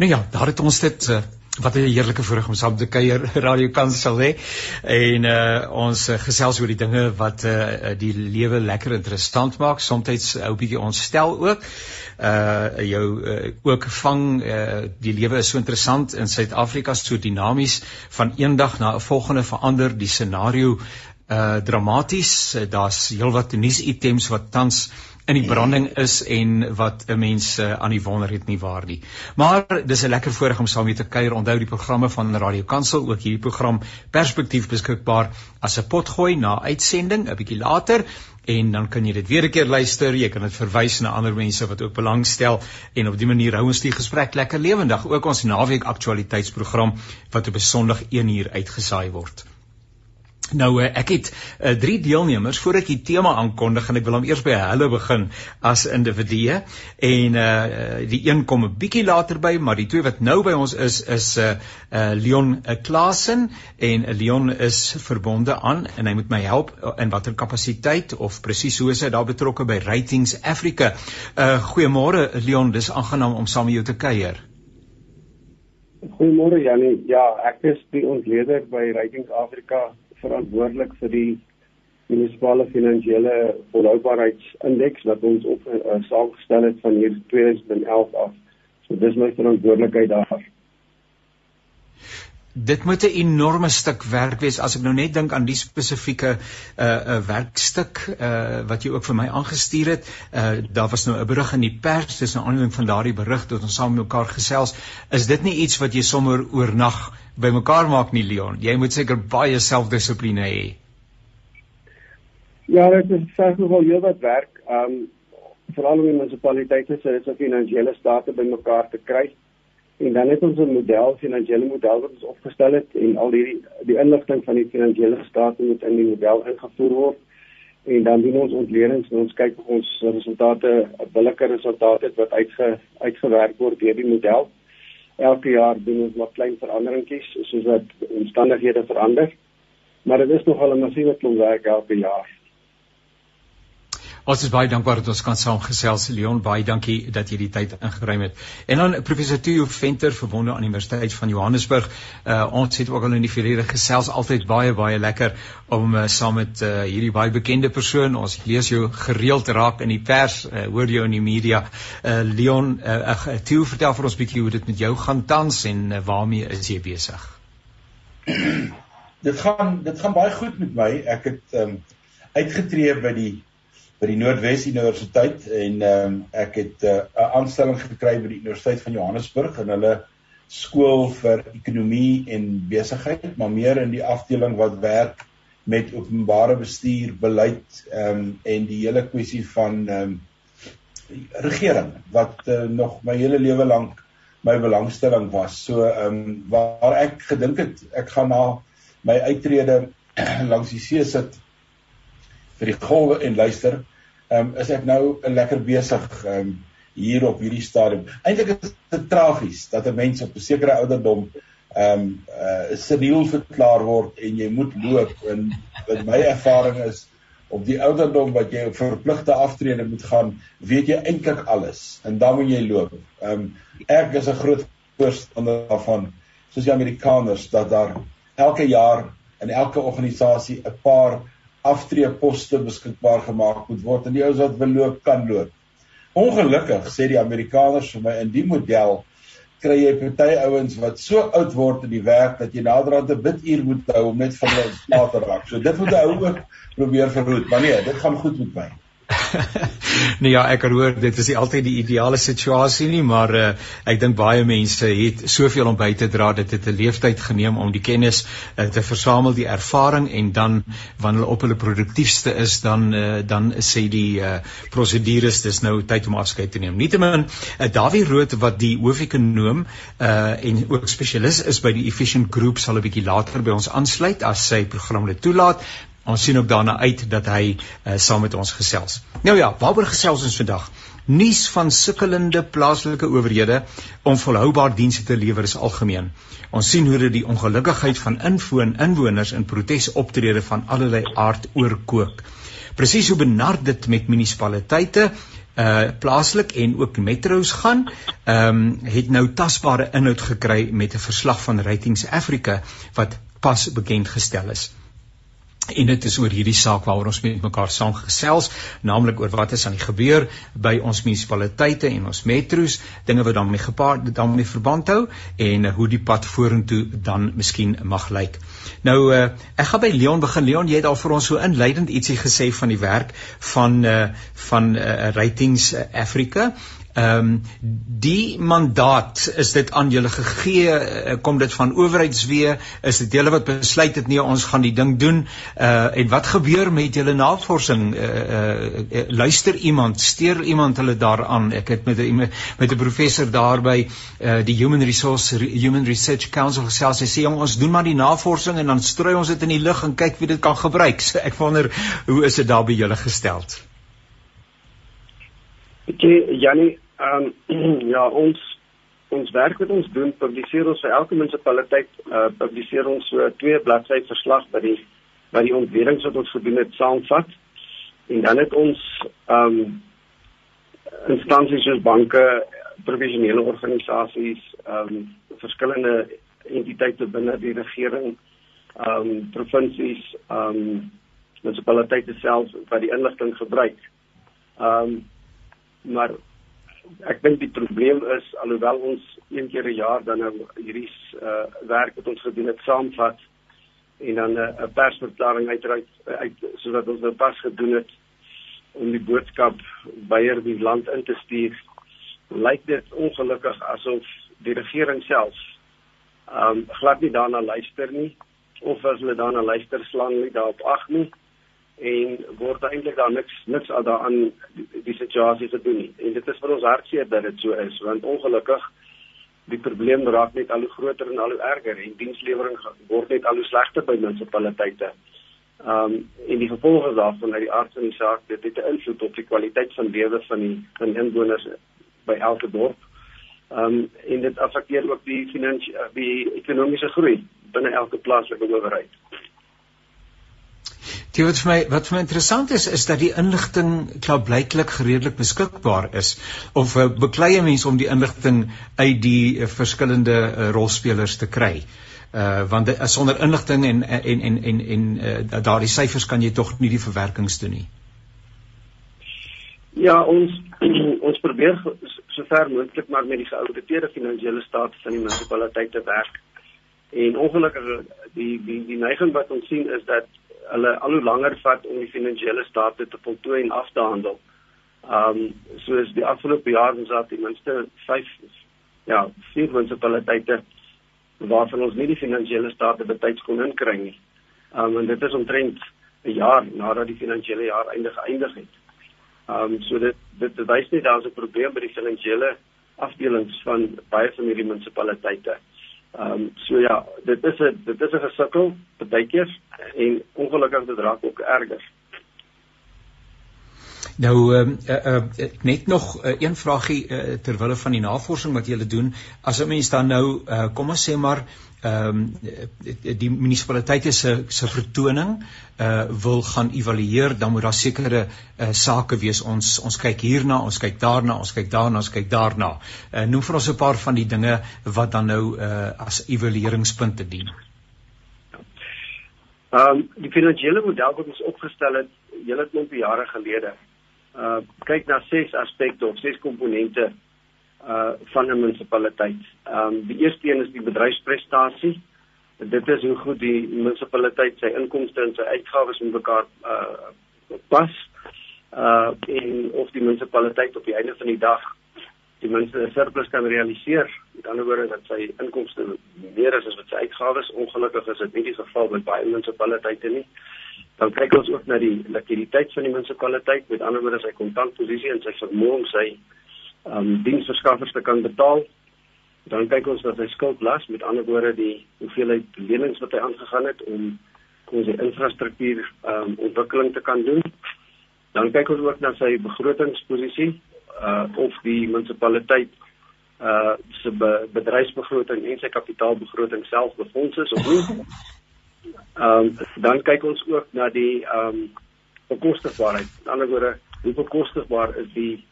Nou ja, daar het ons dit uh, wat 'n heerlike voorreg om saam te kuier Radio Kansel hè. En uh ons uh, gesels oor die dinge wat uh die lewe lekker interessant maak, soms ou bietjie ontstel ook. Uh jou uh, ook vang uh die lewe is so interessant in Suid-Afrika so dinamies van eendag na 'n volgende verander die scenario uh dramaties. Uh, Daar's heelwat nuusitems wat tans in die branding is en wat 'n mens uh, aan die wonder het nie waar nie. Maar dis 'n lekker voorreg om saam met te kuier. Onthou die programme van Radio Kansel, ook hierdie program Perspektief beskikbaar as 'n potgooi na uitsending 'n bietjie later en dan kan jy dit weer 'n keer luister. Jy kan dit verwys na ander mense wat ook belangstel en op dië manier hou ons die gesprek lekker lewendig. Ook ons naweek aktualiteitsprogram wat op 'n Sondag 1 uur uitgesaai word. Nou eh, ek het uh, drie deelnemers voor ek die tema aankondig en ek wil hom eers by hulle begin as individue en uh, die een kom 'n bietjie later by maar die twee wat nou by ons is is uh, uh, Leon Klasen en Leon is verbonde aan en hy moet my help in watter kapasiteit of presies hoe is hy daar betrokke by Ratings Africa. Uh, Goeiemôre Leon, dis aangenaam om saam met jou te kuier. Goeiemôre Janie. Ja, ek is die ontleder by Ratings Africa verantwoordelik vir die munisipale finansiële volhoubaarheidsindeks wat ons op uh, saamgestel het van hier 2011 af. So dis my verantwoordelikheid daar. Dit moet 'n enorme stuk werk wees as ek nou net dink aan die spesifieke uh, uh, werkstuk uh, wat jy ook vir my aangestuur het. Uh, daar was nou 'n berig in die pers, dis 'n aanleiding van daardie berig dat ons saam met mekaar gesels. Is dit nie iets wat jy sommer oornag bymekaar maak nie Leon. Jy moet seker baie selfdissipline hê. Ja, dit is selfs nogal heel wat werk. Um veral in munisipaliteite se 'n finansiële state bymekaar te kry. En dan het ons 'n model, finansiële model wat ons opgestel het en al hierdie die inligting van die finansiële state moet in die model ingevoer word. En dan doen ons ontledings en ons kyk of ons resultate, billike resultate wat uitge uitgewerk word deur die model elke jaar doen ons maar klein veranderingkies soos wat omstandighede verander. Maar dit is nogal 'n massiewe klomp werk elke jaar. Ons is baie dankbaar dat ons kan saamgesels Leon. Baie dankie dat jy die tyd ingeruim het. En dan professor Theo Venter verbonde aan die Universiteit van Johannesburg. Uh ons het ook al in die verlede gesels altyd baie baie lekker om uh, saam met uh, hierdie baie bekende persoon. Ons lees jou gereeld raak in die pers, uh, hoor jou in die media. Uh Leon, uh, uh Theo vertel vir ons bietjie hoe dit met jou gaan tans en uh, waarmee is jy besig? dit gaan dit gaan baie goed met my. Ek het um uitgetree by die by die Noordwes Universiteit en ehm um, ek het eh, 'n uh, aanstelling gekry by die Universiteit van Johannesburg in hulle skool vir ekonomie en besigheid, maar meer in die afdeling wat werk met openbare bestuur, beleid ehm um, en die hele kwessie van ehm um, regering wat uh, nog my hele lewe lank my belangstelling was. So ehm um, waar ek gedink het ek gaan na my uittrede langs die see sit vir die golwe en luister um, is ek nou lekker besig um, hier op hierdie stadium. Eintlik is dit tragies dat 'n mens op 'n sekere ouderdom ehm um, uh, seniel verklaar word en jy moet loop en wat my ervaring is op die ouderdom wat jy op verpligte aftrede moet gaan, weet jy eintlik alles en dan moet jy loop. Ehm um, ek is 'n groot voorstander daarvan soos die Amerikaners dat daar elke jaar in elke organisasie 'n paar aftreeposte beskikbaar gemaak moet word en die ouens wat wil loop kan loop. Ongelukkig sê die Amerikaners vir my in die model kry jy party ouens wat so oud word in die werk dat jy naderhand 'n biduur moet hou om net vir hulle slaap te raak. So dit moet hy ook probeer verhoed. Maar nee, dit gaan goed met my. nee ja, ek hoor dit is nie altyd die ideale situasie nie, maar uh, ek dink baie mense het soveel om by te dra dat dit 'n leeftyd geneem om die kennis uh, te versamel, die ervaring en dan wanneer hulle op hulle produktiefste is, dan uh, dan sê die uh, prosedures dis nou tyd om afskeid te neem. Nietemin, uh, Dawie Rood wat die hoofekonoom uh, en ook spesialis is by die Efficient Group sal 'n bietjie later by ons aansluit as sy program dit toelaat. Ons sien ook daarna uit dat hy uh, saam met ons gesels. Nou ja, waaroor gesels ons vandag? Nuus van sukkelende plaaslike owerhede om volhoubaar dienste te lewer is algemeen. Ons sien hoe dit die ongelukkigheid van inwoon inwoners in protesoptredes van allerlei aard oorkook. Presies hoe benard dit met munisipaliteite uh plaaslik en ook metros gaan, ehm um, het nou tasbare inhoud gekry met 'n verslag van Ratings Africa wat pas bekend gestel is en dit is oor hierdie saak waaroor ons met mekaar saam gesels, naamlik oor wat is aan die gebeur by ons munisipaliteite en ons metro's, dinge wat daarmee gepaard daarmee verband hou en uh, hoe die pad vorentoe dan miskien mag lyk. Nou uh, ek gaan by Leon begin. Leon, jy het al vir ons so inleidend ietsie gesê van die werk van uh, van uh, Ratings Africa Ehm um, die mandaat is dit aan julle gegee eh, kom dit van owerheidswee is dit julle wat besluit het nee ons gaan die ding doen. Uh en wat gebeur met julle navorsing? Uh, uh luister iemand steur iemand hulle daaraan? Ek het met 'n met 'n professor daarby uh die Human Resource Human Research Council gesels. Hy sê ons doen maar die navorsing en dan strooi ons dit in die lug en kyk wie dit kan gebruik. So ek wonder hoe is dit daar by julle gesteld Okay, Janie, ehm um, ja, ons ons werk wat ons doen, publiseer ons vir elke munisipaliteit, uh publiseer ons so twee bladsy verslag by die by die ontwedings wat ons gedoen het saamvat. En dan het ons ehm um, instansies soos banke, professionele organisasies, ehm um, verskillende entiteite binne die regering, ehm um, provinsies, ehm um, munisipaliteite self wat die inligting gebruik. Ehm um, maar ek dink die probleem is alhoewel ons een keer 'n jaar dan nou hierdie uh, werk wat ons gedoen het saamvat en dan 'n uh, persverklaring uitreik uit sodat ons nou pas gedoen het om die boodskap beier die land in te stuur lyk dit ongelukkig asof die regering self um, glad nie daarna luister nie of as hulle daarna luister slaan nie daarop ag nie en word eintlik daar niks niks daaraan die, die situasie gedoen nie. En dit is vir ons hartseer dat dit so is want ongelukkig die probleem raak net al hoe groter en al hoe erger en dienslewering word net al hoe slegter by munisipaliteite. Um en die gevolge daarvan uit die aard van die saak dit het 'n invloed op die kwaliteit van lewe van die van inwoners by elke dorp. Um en dit affekteer ook die finansiële die ekonomiese groei binne elke plaaslike owerheid. Die wat vir my wat vir my interessant is is dat die inligting klaarblyklik redelik beskikbaar is of uh, beklei mense om die inligting uit die uh, verskillende uh, rolspelers te kry. Uh want uh, sonder inligting en en en en en uh, daardie syfers kan jy tog nie die verwerkings doen nie. Ja, ons ons probeer sover moontlik maar met die geauditeerde finansiële staat van die munisipaliteite werk. En ongelukkig die die die neiging wat ons sien is dat hulle al hoe langer vat om die finansiële state te voltooi en af te handel. Ehm um, soos die afgelope jaar ons het ten minste 5 ja, vier munisipaliteite waarvan ons nie die finansiële state betyds kon inkry nie. Ehm um, en dit is omtrent 'n jaar nadat die finansiële jaar einde geëindig het. Ehm um, so dit dit wys net daar's 'n probleem by die finansiële afdelings van baie van hierdie munisipaliteite. Ehm um, so ja, dit is 'n dit is 'n gesukkel baie keer en ongelukkig dit raak ook erger. Nou ehm uh, uh, net nog uh, een vragie uh, terwyl hulle van die navorsing wat julle doen, as 'n mens dan nou uh, kom ons sê maar ehm um, die munisipaliteite se se vertoning uh wil gaan evalueer dan moet daar sekere uh, sake wees. Ons ons kyk hierna ons kyk daarna ons kyk daarna ons kyk daarna. Uh, noem vir ons 'n paar van die dinge wat dan nou uh as evalueringspunte dien. Ehm um, die finansiële model wat ons opgestel het hele klompe jare gelede uh kyk na ses aspekte of ses komponente uh van 'n munisipaliteit. Ehm um, die eerste een is die bedryfsprestasie. Dit is hoe goed die munisipaliteit sy inkomste en sy uitgawes met mekaar uh pas. Uh en of die munisipaliteit op die einde van die dag die minste 'n surplus kan realiseer. Met ander woorde dat sy inkomste meer is as wat sy uitgawes. Ongelukkig is dit nie die geval by baie munisipaliteite nie. Dan kyk ons ook na die likwiditeit van die munisipaliteit, met ander woorde sy kontantposisie en sy vermoë om sy um diensverskaffers te kan betaal. Dan kyk ons na sy skuldlas, met ander woorde die hoeveelheid lenings wat hy aangegaan het om kom sy infrastruktuur um ontwikkeling te kan doen. Dan kyk ons ook na sy begrotingsposisie uh of die munisipaliteit uh se be, bedryfsbegroting en sy kapitaalbegroting self befonds is of nie. Um dan kyk ons ook na die um bekostigbaarheid. Met ander woorde, hoe bekostigbaar is die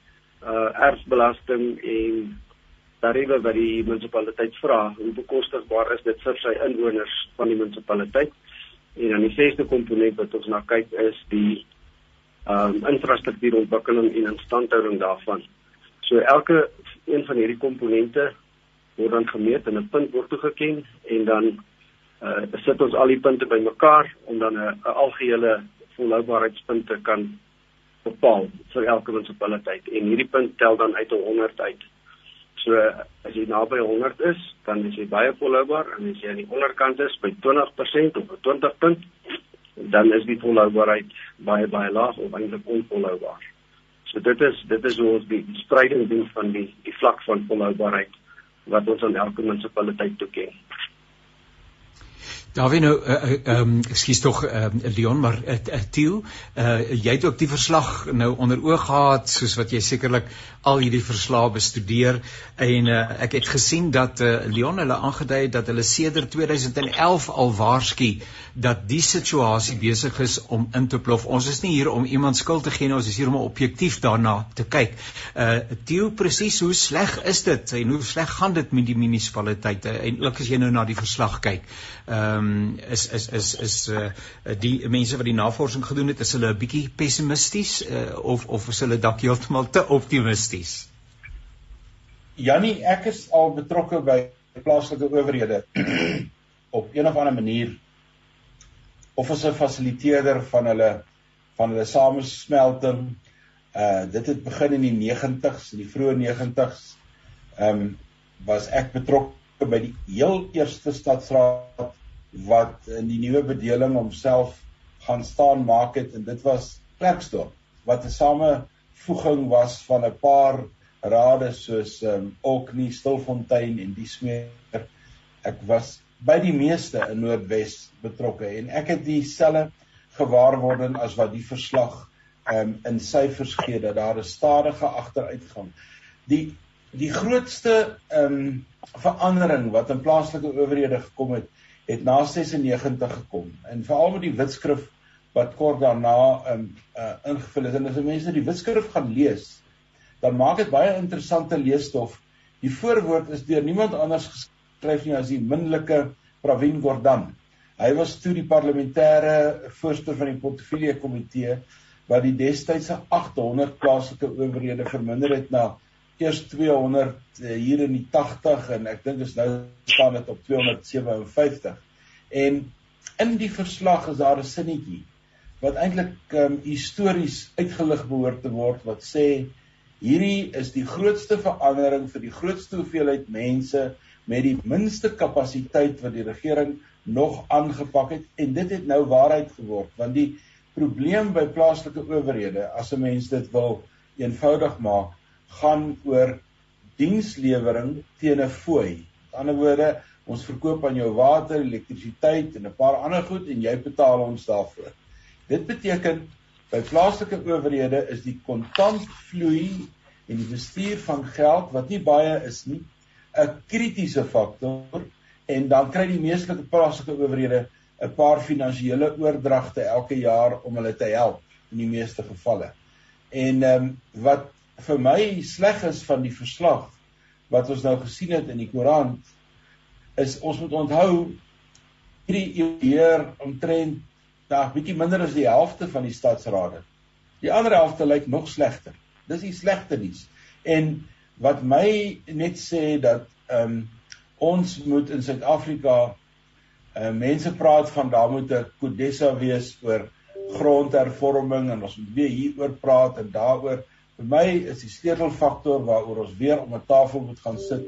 uh erfbelasting en tariewe wat die munisipaliteit vra, hoe bekostigbaar is dit vir sy inwoners van die munisipaliteit? En dan die sesde komponent wat ons na kyk is die ehm um, infrastruktuurontwikkeling en instandhouding daarvan. So elke een van hierdie komponente word dan gemeet en 'n punt word toegeken en dan uh sit ons al die punte bymekaar om dan 'n algehele volhoubaarheidspunt te kan bepaal vir elke munisipaliteit en hierdie punt tel dan uit 100 uit. So as jy naby 100 is, dan is jy baie volhoubaar en as jy aan die onderkant is by 20% of 20 punt, dan is die volhoubaarheid baie baie laag of eintlik onvolhoubaar. So dit is dit is hoe ons die spreiding doen van die die vlak van volhoubaarheid wat ons aan elke munisipaliteit toeken. Daar wie nou ehm uh, um, ekskuus tog ehm uh, Leon maar uh, uh, Tieu, uh, jy het ook die verslag nou onder oog gehad soos wat jy sekerlik al hierdie verslae bestudeer en uh, ek het gesien dat uh, Leon hulle aangedui het dat hulle sedert 2011 al waarsku dat die situasie besig is om in te plof. Ons is nie hier om iemand skuld te gee nie, ons is hier om objektief daarna te kyk. Uh Tieu presies hoe sleg is dit en hoe sleg gaan dit met die munisipaliteite en ook as jy nou na die verslag kyk. Ehm um, um, is is is is uh, die mense wat die navorsing gedoen het is hulle 'n bietjie pessimisties uh, of of is hulle dalk heeltemal te optimisties? Jannie, ek is al betrokke by plaaslike owerhede op een of ander manier of as 'n fasiliteerder van hulle van hulle samesmelting. Uh dit het begin in die 90s, in die vroeë 90s. Ehm um, was ek betrokke by die heel eerste stadsraad wat in die nuwe bedeling homself gaan staan maak het en dit was Klerksdorp wat 'n samevoeging was van 'n paar rade soos ehm um, Oknie, Stilfontein en die smeer. Ek was by die meeste in Noordwes betrokke en ek het dieselfde gewaarwording as wat die verslag ehm um, in syfers gee dat daar 'n stadige agteruitgang. Die die grootste ehm um, verandering wat in plaaslike owerhede gekom het het na 96 gekom. En veral met die wetskrif wat kort daarna um, uh, ingevul is. En as mense die wetskrif gaan lees dan maak dit baie interessante leesstof. Die voorwoord is deur niemand anders geskryf nie as die minnelike Pravin Gordhan. Hy was toe die parlementêre voorsteur van die portefeulje komitee wat die destydse 800 plaaslike owerhede verminder het na eers 200 uh, hier in die 80 en ek dink is nou staan dit op 257. En in die verslag is daar 'n sinnetjie wat eintlik um, histories uitgelig behoort te word wat sê hierdie is die grootste verandering vir die grootste hoeveelheid mense met die minste kapasiteit wat die regering nog aangepak het en dit het nou waarheid geword want die probleem by plaaslike owerhede as 'n mens dit wil eenvoudig maak gaan oor dienslewering teen 'n fooi. Met ander woorde, ons verkoop aan jou water, elektrisiteit en 'n paar ander goed en jy betaal ons daarvoor. Dit beteken by plaaslike owerhede is die kontantvloei en die bestuur van geld wat nie baie is nie, 'n kritiese faktor en dan kry die meeste plaaslike owerhede 'n paar finansiële oordragte elke jaar om hulle te help in die meeste gevalle. En ehm um, wat vir my sleg is van die verslag wat ons nou gesien het in die koerant is ons moet onthou hierdie eer omtrent daar bietjie minder as die helfte van die stadsrade. Die ander helfte lyk nog slegter. Dis die slegte nuus. En wat my net sê dat ehm um, ons moet in Suid-Afrika uh, mense praat van daar moet 'n kodessa wees oor grondhervorming en ons moet weer hieroor praat en daaroor Vir my is die sleutelfaktor waaroor ons weer om 'n tafel moet gaan sit,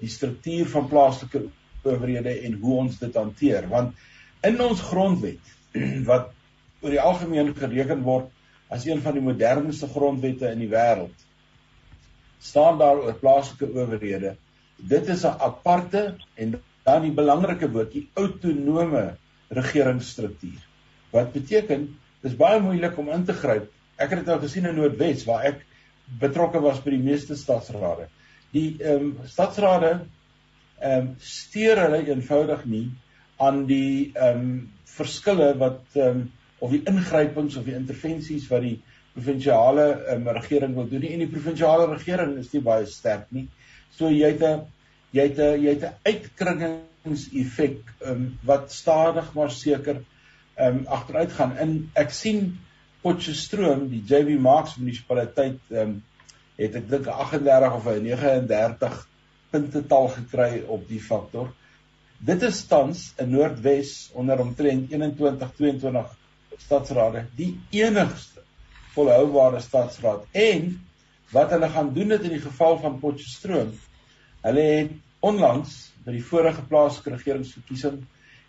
die struktuur van plaaslike owerhede en hoe ons dit hanteer, want in ons grondwet wat oor die algemeen gereken word as een van die modernste grondwette in die wêreld, staan daar oor plaaslike owerhede. Dit is 'n aparte en dan die belangrike woord, die autonome regeringsstruktuur. Wat beteken dis baie moeilik om in te gryp. Ek het dit nou gesien in Noordwes waar ek betrokke was by die meeste stadsrade. Die ehm um, stadsrade ehm um, steur hulle eenvoudig nie aan die ehm um, verskille wat ehm um, of die ingrypings of die intervensies wat die provinsiale um, regering wil doen nie en die provinsiale regering is nie baie sterk nie. So jy het 'n jy het 'n jy het 'n uitkringingseffek um, wat stadig maar seker um, agteruit gaan. In ek sien Potchefstroom, die JB Marks munisipaliteit um, het ek dink 38 of 39 punte tal gekry op die faktor. Dit is tans in Noordwes onder omtrent 21 22 stadsrade die enigste volhoubare stadsraad en wat hulle gaan doen dit in die geval van Potchefstroom hulle het onlangs by die vorige plaaslike regeringsverkiesing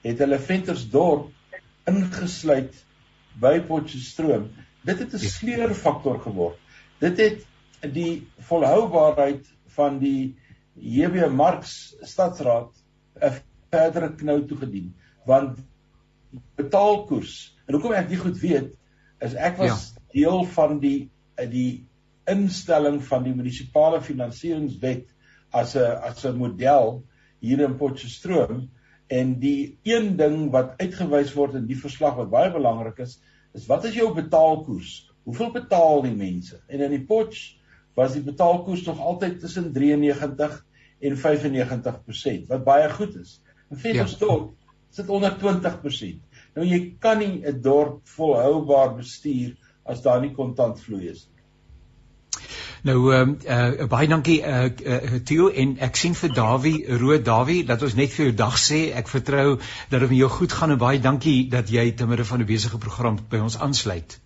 het hulle Ventersdorp ingesluit by Potchefstroom dit het 'n sleurfaktor geword. Dit het die volhoubaarheid van die JB Marks stadsraad 'n verdere knou toegedien. Want betaalkoers En hoekom ek dit goed weet is ek was ja. deel van die die instelling van die munisipale finansieringswet as 'n as 'n model hier in Potchefstroom en die een ding wat uitgewys word in die verslag wat baie belangrik is is wat is jou betaalkoers? Hoeveel betaal die mense? En in die Potch was die betaalkoers nog altyd tussen 93 en 95% wat baie goed is. In Ventersdorp ja. sit onder 20%. Nou jy kan nie 'n dorp volhoubaar bestuur as daar nie kontantvloei is nie. Nou ehm uh, uh, baie dankie eh uh, uh, Theo en ek sien vir Dawie Rood Dawie dat ons net vir jou dag sê ek vertrou dat dit met jou goed gaan en baie dankie dat jy te midde van 'n besige program by ons aansluit.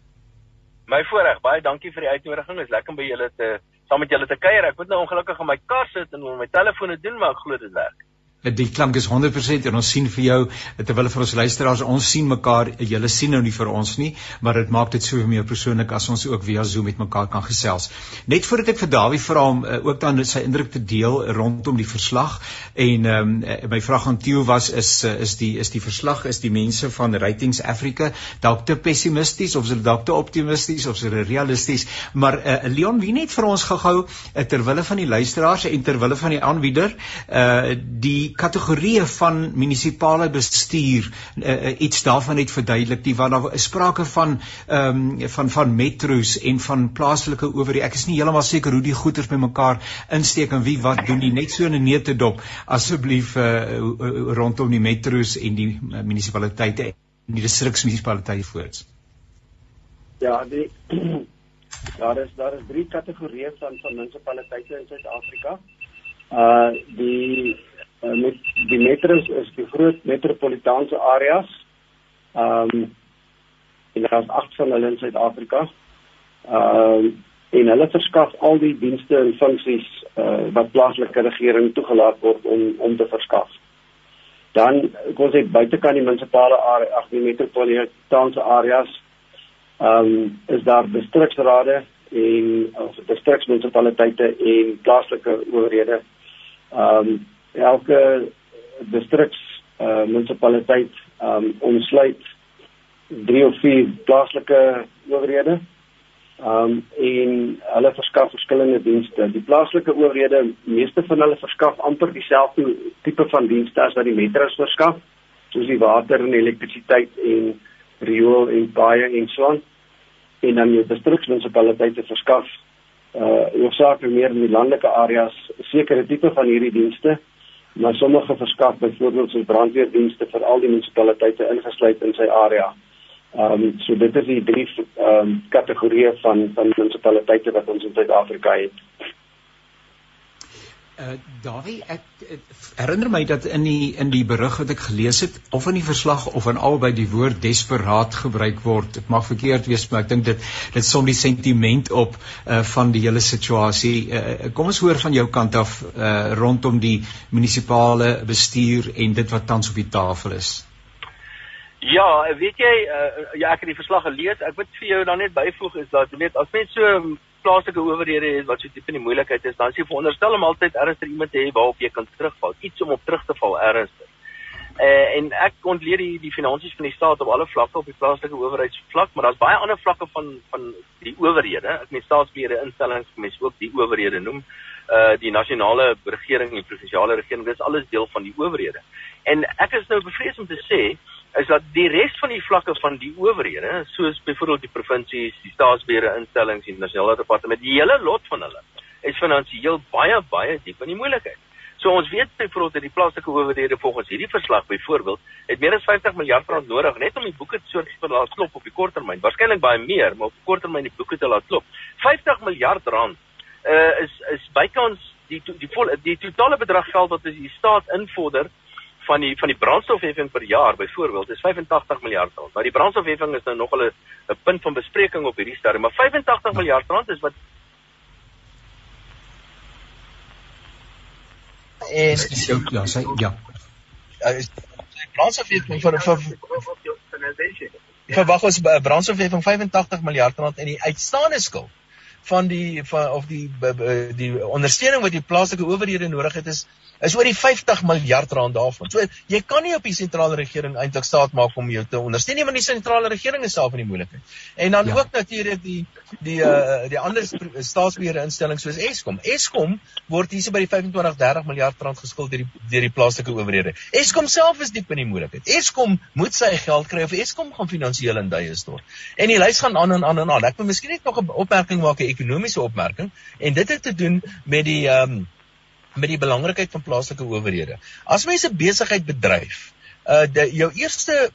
My voorreg, baie dankie vir die uitnodiging. Dit is lekker om by julle te saam met julle te kuier. Ek moet nou ongelukkig in my kar sit en my telefoon doen, maar ek glo dit werk die klank is 100% en ons sien vir jou terwyl vir ons luisteraars ons sien mekaar julle sien nou nie vir ons nie maar dit maak dit so meer persoonlik as ons ook via Zoom met mekaar kan gesels. Net voordat ek vir Dawie vra om uh, ook dan sy indruk te deel rondom die verslag en um, my vraag aan Theo was is uh, is die is die verslag is die mense van Ratings Africa dalk te pessimisties of is hulle dalk te optimisties of is hulle realisties maar uh, Leon wie net vir ons gehou uh, terwyl van die luisteraars en terwyl van die aanbieder uh, die kategorieë van munisipale bestuur uh, iets daarvan net verduidelik die wat daar sprake van ehm um, van van metro's en van plaaslike owerhede. Ek is nie heeltemal seker hoe die goeders bymekaar insteek en wie wat doen nie. Net so in 'n neutedop asseblief uh, rondom die metro's en die munisipaliteite en die distriksmunisipaliteite voorts. Ja die daar is daar is drie kategorieë van van munisipaliteite in Suid-Afrika. Uh die uh, met die metros is die groot metropolitaanse areas. Ehm um, en daar is agt van hulle in Suid-Afrika. Ehm um, en hulle verskaf al die dienste en funksies uh, wat plaaslike regering toegelaat word om om te verskaf. Dan kom ons uit buitekant die munisipale area, ag die metropolitaanse areas. Ehm um, is daar distriksrade en of distriksmunisipaliteite en plaaslike owerhede. Ehm um, elke distriks uh, munisipaliteit um ontsluit drie of vier plaaslike owerhede. Um en hulle verskaf verskillende dienste. Die plaaslike owerhede, meeste van hulle verskaf amper dieselfde tipe van dienste as wat die metros verskaf, soos die water en elektrisiteit en riool en paaie en so aan. En dan die distriksmunisipaliteite verskaf uh hoofsaaklik meer in die landelike areas sekere tipe van hierdie dienste maar sommige verskaf byvoorbeeld soos brandweerdienste vir al die munisipaliteite ingesluit in sy area. Ehm um, so dit is die drie ehm um, kategorieë van van munisipaliteite wat ons in Suid-Afrika het. Uh Dawie, ek herinner my dat in die in die berig wat ek gelees het of in die verslag of in albei die woord desperaat gebruik word. Dit mag verkeerd wees, maar ek dink dit dit som die sentiment op uh van die hele situasie. Uh kom ons hoor van jou kant af uh rondom die munisipale bestuur en dit wat tans op die tafel is. Ja, weet jy, uh, ja ek het die verslag gelees. Ek wil vir jou dan net byvoeg is dat jy weet as mens so plaaslike owerhede het wat so diep in die moeilikheid is, dan is jy veronderstel om altyd ernstig iemand te hê waarop jy kan terugval, iets om op terug te val ernstig. Uh, en ek ontleed die die finansies van die staat op alle vlakke op die plaaslike owerheidsvlak, maar daar's baie ander vlakke van van die owerhede. Ek meen staatsbeheerde instellings, mens ook die owerhede noem, uh die nasionale regering en provinsiale regering, dis alles deel van die owerhede. En ek is nou bevrees om te sê is dat die res van die vlakke van die owerhede, soos byvoorbeeld die provinsies, die staatsbeheer instellings, die nasionale departement, die hele lot van hulle is finansiëel baie baie diep in die moeilikheid. So ons weet byvoorbeeld dat die plaaslike owerhede volgens hierdie verslag byvoorbeeld het meer as 50 miljard rand nodig net om die boeke so te laat klop op die korttermyn. Waarskynlik baie meer, maar op die korttermyn die boeke te laat klop. 50 miljard rand uh, is is bykans die die, vol, die totale bedrag geld wat die staat invorder van die van die brandstofheffing per jaar byvoorbeeld is 85 miljard rand. Maar die brandstofheffing is nou nog 'n 'n punt van bespreking op hierdie stadium, maar 85 miljard rand is wat en jou ja, sy ja. Sy brandstofheffing vir vir verwag ons brandstofheffing 85 miljard rand en die uitstaande skuld van die van of die die ondersteuning wat die plaaslike owerhede nodig het is is oor die 50 miljard rand daarvan. So jy kan nie op die sentrale regering eintlik staat maak om jou te ondersteun nie, want die sentrale regering is self in die moeilikheid. En dan ja. ook natuurlik die die uh, die ander staatsbeheerde instellings soos Eskom. Eskom word hierse by die 25 30 miljard rand geskuld deur die deur die plaaslike owerhede. Eskom self is diep in die moeilikheid. Eskom moet sy geld kry of Eskom gaan finansiëel in duie stort. En die lys gaan aan en aan en aan. Ek wil miskien net nog 'n opmerking maak, 'n ekonomiese opmerking en dit het te doen met die ehm um, met die belangrikheid van plaaslike owerhede. As mense besigheid bedryf, uh die jou eerste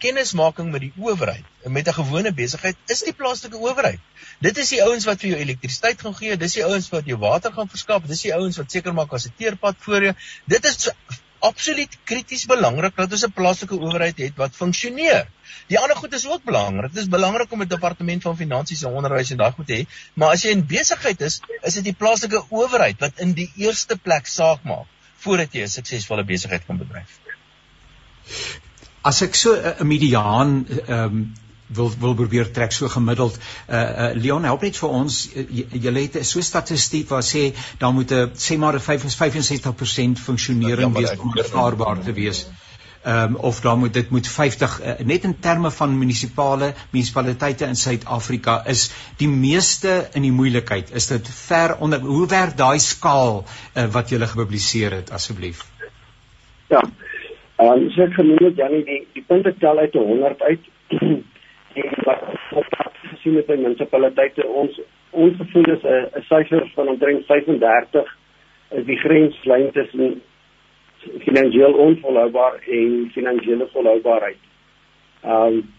kennismaking met die owerheid, met 'n gewone besigheid, is die plaaslike owerheid. Dit is die ouens wat vir jou elektrisiteit gaan gee, dis die ouens wat jou water gaan verskaf, dis die ouens wat seker maak as 'n teerpad voor jou. Dit is absoluut krities belangrik dat ons 'n plaaslike owerheid het wat funksioneer. Die ander goed is ook belangrik. Dit is belangrik om 'n departement van finansies en onderwys en daai goed te hê, maar as jy in besigheid is, is dit die plaaslike owerheid wat in die eerste plek saak maak voordat jy 'n suksesvolle besigheid kan bedryf. As ek so 'n mediaan ehm um, wil wil probeer trek so gemiddeld uh, uh Leon help net vir ons julle het so statistiek waar sê dan moet 'n sê maar 'n 65% funksionering ja, wees om aanvaarbaar te wees. Ehm um, of dan moet dit moet 50 uh, net in terme van munisipale munisipaliteite in Suid-Afrika is die meeste in die moeilikheid. Is dit ver onder hoe werk daai skaal uh, wat julle gepubliseer het asseblief? Ja. Ehm um, so ek genoem dit Janie die die punte tel uit 100 uit wat ons gesien het by munisipaliteite ons ons gevoel is 'n syfer van omtrent 35 is die grenslyn tussen finansiëel onvolhoubaar en finansiële volhoubaarheid. Ehm um,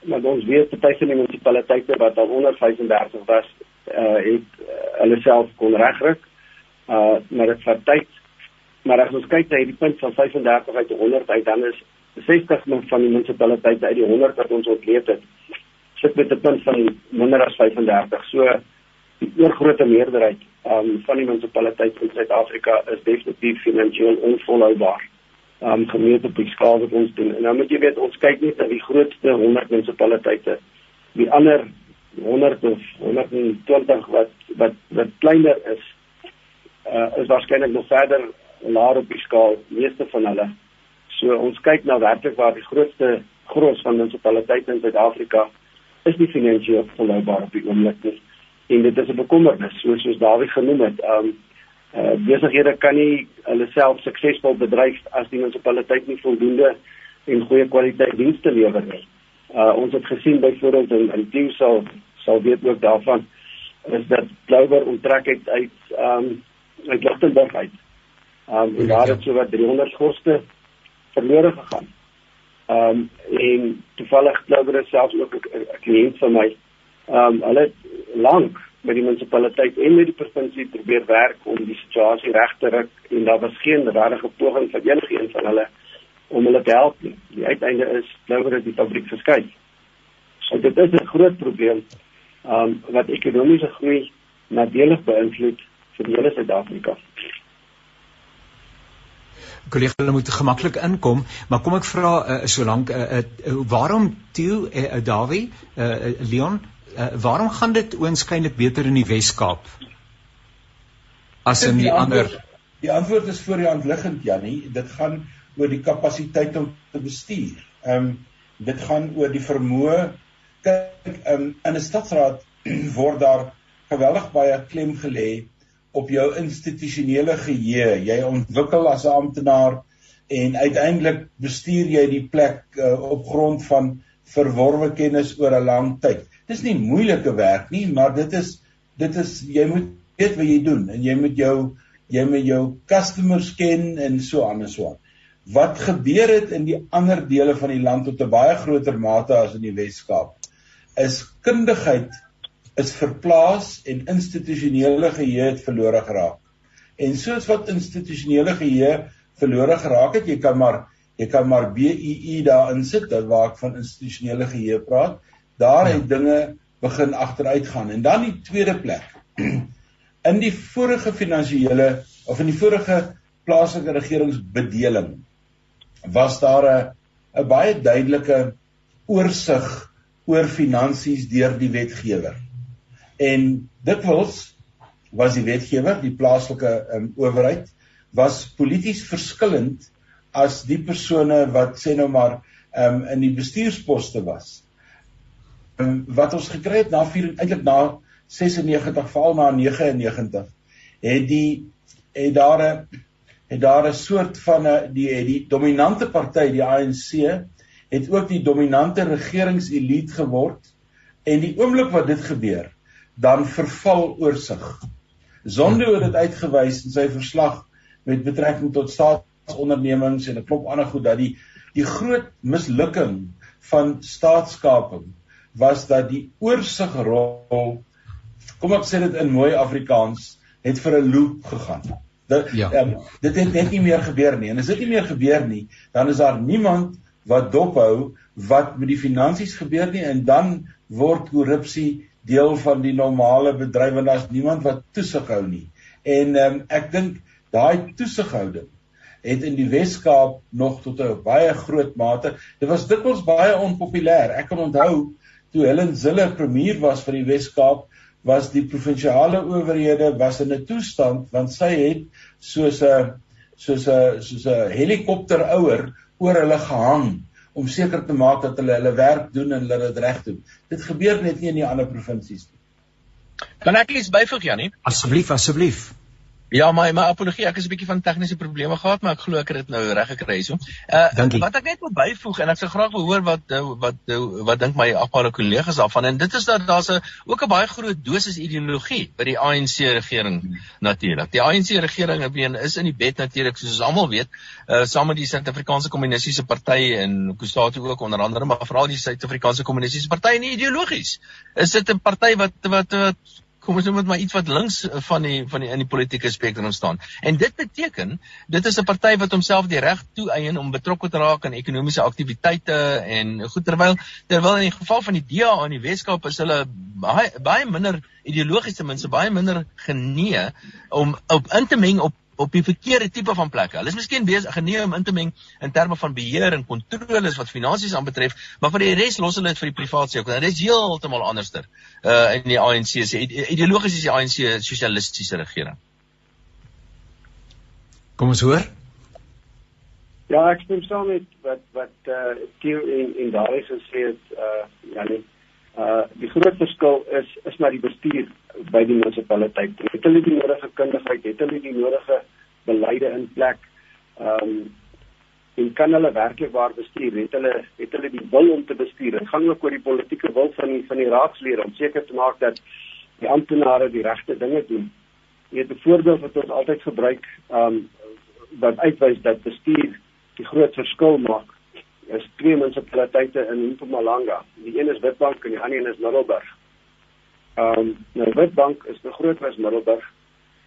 maar ons weet party van die munisipaliteite wat al onder 35 was, uh, het uh, hulle self kon regryk. Uh maar dit vat tyd. Maar as ons kyk na hierdie punt van 35 uit 100 uit dan is 60 van die munisipaliteite uit die 100 wat ons ontleed het, sit met 'n punt van minder as 35. So die oorgrootste meerderheid um, van die munisipaliteite in Suid-Afrika is definitief finansiëel onvolhoubaar. Um gemeente op die skaal wat ons doen. En nou moet jy weet ons kyk net na die grootste 100 munisipaliteite. Die ander 100 of 120 wat wat wat kleiner is, uh, is waarskynlik nog verder laer op die skaal, meeste van hulle. So ons kyk na werklik waar die grootste gros van munisipaliteite in Suid-Afrika is nie finansiëel volhoubaar op die oomblik nie. En dit is 'n bekommernis, soos soos Dawie genoem het. Um uh besighede kan nie hulle self suksesvol bedryf as die munisipaliteit nie voldoende en goeie kwaliteit dienste lewer nie. Uh ons het gesien byvoorbeeld in in Tieu sal sal weet ook daarvan is dat Blouwer onttrek het uit um uit Lichtenburg uit. Um en daar het so wat 300 koste verlore gegaan. Ehm um, en toevallig glo ek selfs ook 'n kliënt van my ehm um, hulle lank met die munisipaliteit en met die provinsie probeer werk om die situasie reg te ruk en daar was geen regte poging van enige een van hulle om hulle te help nie. Die uiteinde is glo ek die fabriek verskuif. So dit is 'n groot probleem ehm um, wat ekonomiese groei nadelig beïnvloed vir die hele Suid-Afrika kollega hulle moet gemaklik inkom, maar kom ek vra uh, solank uh, uh, waarom Tieu uh, uh, Dawie uh, Leon uh, waarom gaan dit oënskynlik beter in die Wes-Kaap as in die, die ander? Die antwoord is voor die hand liggend Jannie, dit gaan oor die kapasiteit om te bestuur. Ehm um, dit gaan oor die vermoë. Kyk um, in 'n stadsraad word daar geweldig baie klem gelê op jou institusionele geheue. Jy ontwikkel as 'n amptenaar en uiteindelik bestuur jy die plek uh, op grond van verworwe kennis oor 'n lang tyd. Dis nie moeilike werk nie, maar dit is dit is jy moet weet wat jy doen en jy moet jou jy moet jou customers ken en so aan en so aan. Wat gebeur het in die ander dele van die land tot 'n baie groter mate as in die Wes-Kaap is kundigheid is verplaas en institusionele geheue het verlore geraak. En soos wat institusionele geheue verlore geraak het, jy kan maar jy kan maar BUU daarin sit waar ek van institusionele geheue praat. Daar het ja. dinge begin agteruit gaan. En dan die tweede plek. In die vorige finansiële of in die vorige plaaslike regeringsbedeling was daar 'n 'n baie duidelike oorsig oor finansies deur die wetgewer. En dikwels was die wetgewer, die plaaslike um, owerheid, was polities verskillend as die persone wat sê nou maar um, in die bestuursposte was. Um, wat ons gekry het na vier eintlik na 96 val na 99 het die het daar 'n het daar 'n soort van 'n die het die dominante party die ANC het ook die dominante regeringselite geword en die oomblik wat dit gebeur dan verval oorsig. Zondo het dit uitgewys in sy verslag met betrekking tot staat ondernemings en 'n klop ander goed dat die die groot mislukking van staatskaping was dat die oorsigrol kom ek sê dit in mooi Afrikaans het vir 'n loop gegaan. Dit ja. um, dit het net nie meer gebeur nie en as dit nie meer gebeur nie dan is daar niemand wat dophou wat met die finansies gebeur nie en dan word korrupsie deel van die normale bedryf en daar's niemand wat toesig hou nie. En um, ek dink daai toesighouding het in die Wes-Kaap nog tot 'n baie groot mate. Dit was dikwels baie onpopulêr. Ek kan onthou toe Helen Zille premier was vir die Wes-Kaap, was die provinsiale owerhede was in 'n toestand want sy het soos 'n soos 'n soos 'n helikopterouer oor hulle gehang om seker te maak dat hulle hulle werk doen en hulle dit reg doen. Dit gebeur net nie in die ander provinsies nie. Kan ek iets byvoeg Janie? Asseblief, asseblief. Ja, my my apologie, ek het 'n bietjie van tegniese probleme gehad, maar ek glo ek het dit nou reg gekry hierso. Uh wat ek net wil byvoeg en ek sou graag wil hoor wat uh, wat wat, wat dink my afgehale kollegas daarvan en dit is dat daar's 'n ook 'n baie groot dosis ideologie by die ANC regering natuurlik. Die ANC regering been is in die bed natuurlik soos ons almal weet, uh saam met die Suid-Afrikaanse Kommunistiese Party en Kusatu ook onder andere, maar veral die Suid-Afrikaanse Kommunistiese Party en ideologies. Is dit 'n party wat wat wat kom ons noem dit maar iets wat links van die van die in die politieke spektrum staan. En dit beteken dit is 'n party wat homself die reg toeëien om betrokke te raak aan ekonomiese aktiwiteite en goed terwyl terwyl in die geval van die DA in die Weskaap is hulle baie baie minder ideologiese mense baie minder genee om op in te meng op op die verkeerde tipe van plekke. Hulle is miskien besig geneem om in te meng in terme van beheer en kontroles wat finansies aanbetref, maar vir die res los hulle dit vir die private sektor. Dit is heeltemal anderster. Uh in die ANC se ideologies is die ANC sosialistiese regering. Kom ons hoor. Ja, ek stem saam met wat wat uh Theo en en Darius gesê het uh ja nee. Uh die groot verskil is is maar die bestuur by die munisipaliteit. Het hulle die nodige kundigheid, het hulle die nodige beleide in plek? Ehm um, en kan hulle werklik waar bestuur? Het hulle het hulle die wil om te bestuur? Dit gaan ook oor die politieke wil van die van die raadslede om seker te maak dat die amptenare die regte dinge doen. Jy het 'n voorbeeld wat ons altyd gebruik, ehm um, wat uitwys dat bestuur die groot verskil maak is twee munisipaliteite in Mpumalanga. Die een is Witbank en die ander een is Middelburg. Ehm um, nou Witbank is begroot as Middelburg,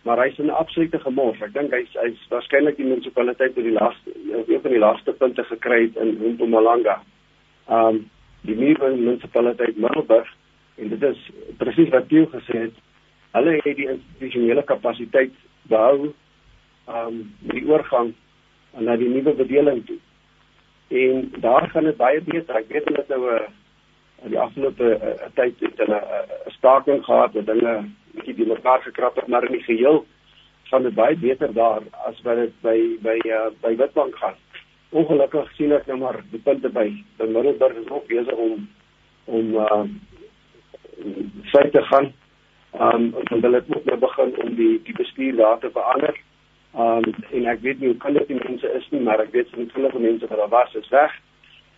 maar hy's in 'n absolute gemors. Ek dink hy's hy's waarskynlik die munisipaliteit wat die laaste een van die laaste punte gekry het in Mpumalanga. Ehm um, die nuwe munisipaliteit Middelburg en dit is presies wat jy gesê het. Hulle het die institusionele kapasiteit behou ehm um, met die oorgang na die nuwe bedeling toe. En daar gaan dit baie beter. Ek weet hulle het nou 'n in die afgelope uh, tyd het hulle 'n uh, staking gehad wat dinge bietjie die mekaar gekrap het maar in die geheel gaan dit baie beter daar as wat dit by by uh, by Witbank gaan. Ongelukkig sien ek nou maar die punte by by Middelburg is ook besig om om uh te gaan. Um en hulle het ook nou begin om die die bestuur daar te verander. Um en ek weet nie hoe kan dit die mense is nie, maar ek weet natuurlike mense wat daar was is weg.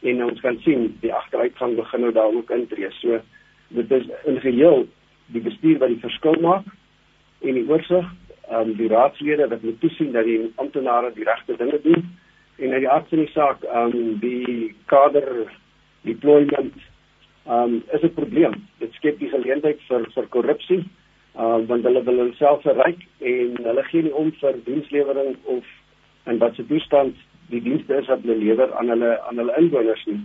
En ons kan sien die agteruitgang begin nou daar ook intree. So dit is in geheel die bestuur wat die verskil maak en die oorsig, um die raadslede wat moet toesien dat die amptenare die regte dinge doen en uit die aard van die saak um die kader deployment um is 'n probleem. Dit skep die geleentheid vir vir korrupsie uh want hulle wil hulself verryk en hulle gee nie om vir dienslewering of en wat se toestand die dienste is wat hulle lewer aan hulle aan hulle inwoners nie.